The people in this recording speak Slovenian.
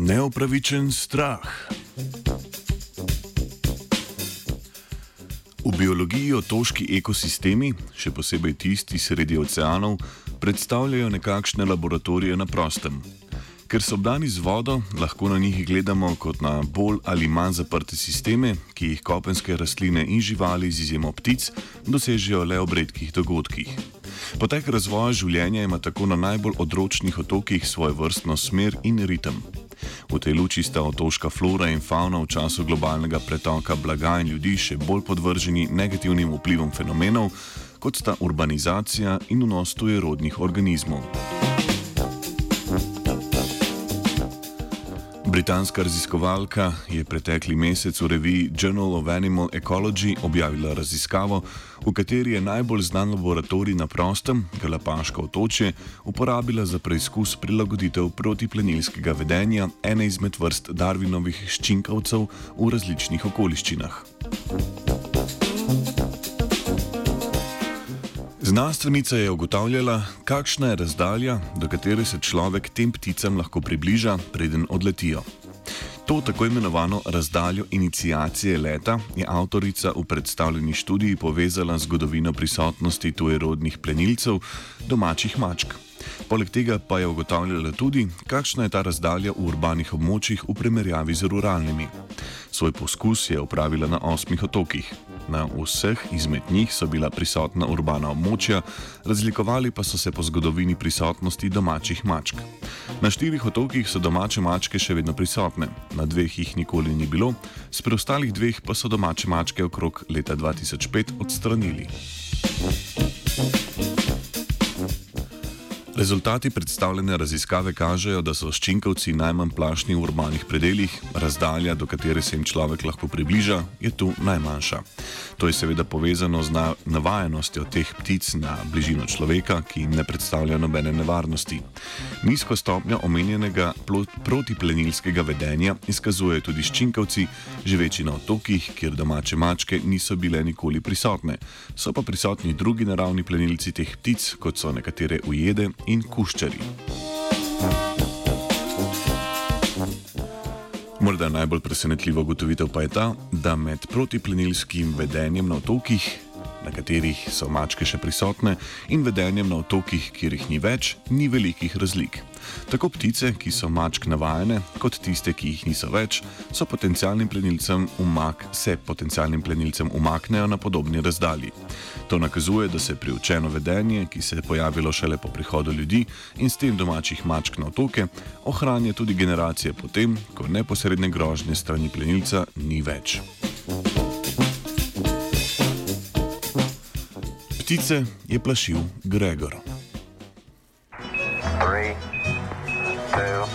Neopravičen strah. V biologiji otoški ekosistemi, še posebej tisti sredi oceanov, predstavljajo nekakšne laboratorije na prostem. Ker so obdani z vodo, lahko na njih gledamo kot na bolj ali manj zaprte sisteme, ki jih kopenske rastline in živali, z izjemo ptic, dosežejo le ob redkih dogodkih. Potek razvoja življenja ima tako na najbolj odročnih otokih svojo vrstno smer in ritem. V tej luči sta otoška flora in fauna v času globalnega pretoka blaga in ljudi še bolj podvrženi negativnim vplivom fenomenov, kot sta urbanizacija in vnos tujerodnih organizmov. Britanska raziskovalka je pretekli mesec v reviji Journal of Animal Ecology objavila raziskavo, v kateri je najbolj znan laboratorij na prostem, Galapaško otočje, uporabila za preizkus prilagoditev protiplenilskega vedenja ene izmed vrst Darwinovih ščinkavcev v različnih okoliščinah. Znanstvenica je ugotavljala, kakšna je razdalja, do katere se človek tem pticam lahko približa, preden odletijo. To tako imenovano razdaljo inicijacije leta je avtorica v predstavljeni študiji povezala z zgodovino prisotnosti tujerodnih plenilcev, domačih mačk. Poleg tega pa je ugotavljala tudi, kakšna je ta razdalja v urbanih območjih v primerjavi z ruralnimi. Svoj poskus je upravila na osmih otokih. Na vseh izmed njih so bila prisotna urbana območja, razlikovali pa so se po zgodovini prisotnosti domačih mačk. Na štirih otokih so domače mačke še vedno prisotne, na dveh jih nikoli ni bilo, s preostalih dveh pa so domače mačke okrog leta 2005 odstranili. Rezultati predstavljene raziskave kažejo, da so ščinkovci najmanj plašni v urbanih predeljih, razdalja, do katere se jim človek lahko približa, je tu najmanjša. To je seveda povezano z navajenostjo teh ptic na bližino človeka, ki jim ne predstavlja nobene nevarnosti. Nizko stopnjo omenjenega protiplenilskega vedenja izkazujejo tudi ščinkovci, živeči na otokih, kjer domače mačke niso bile nikoli prisotne. So pa prisotni drugi naravni plenilci teh ptic, kot so nekatere ujede in kuščari. Morda najbolj presenetljiva ugotovitev pa je ta, da med protiplenilskim vedenjem na otokih, na katerih so mačke še prisotne, in vedenjem na otokih, kjer jih ni več, ni velikih razlik. Tako ptice, ki so mačk navajene, kot tiste, ki jih niso več, so potencialnim plenilcem umak, se potencialnim plenilcem umaknejo na podobni razdalji. To nakazuje, da se priučeno vedenje, ki se je pojavilo šele po prihodu ljudi in s tem domačih mačk na otoke, ohranja tudi generacije potem, ko neposredne grožnje strani plenilca ni več. Ptice je plašil Gregor. Three, two,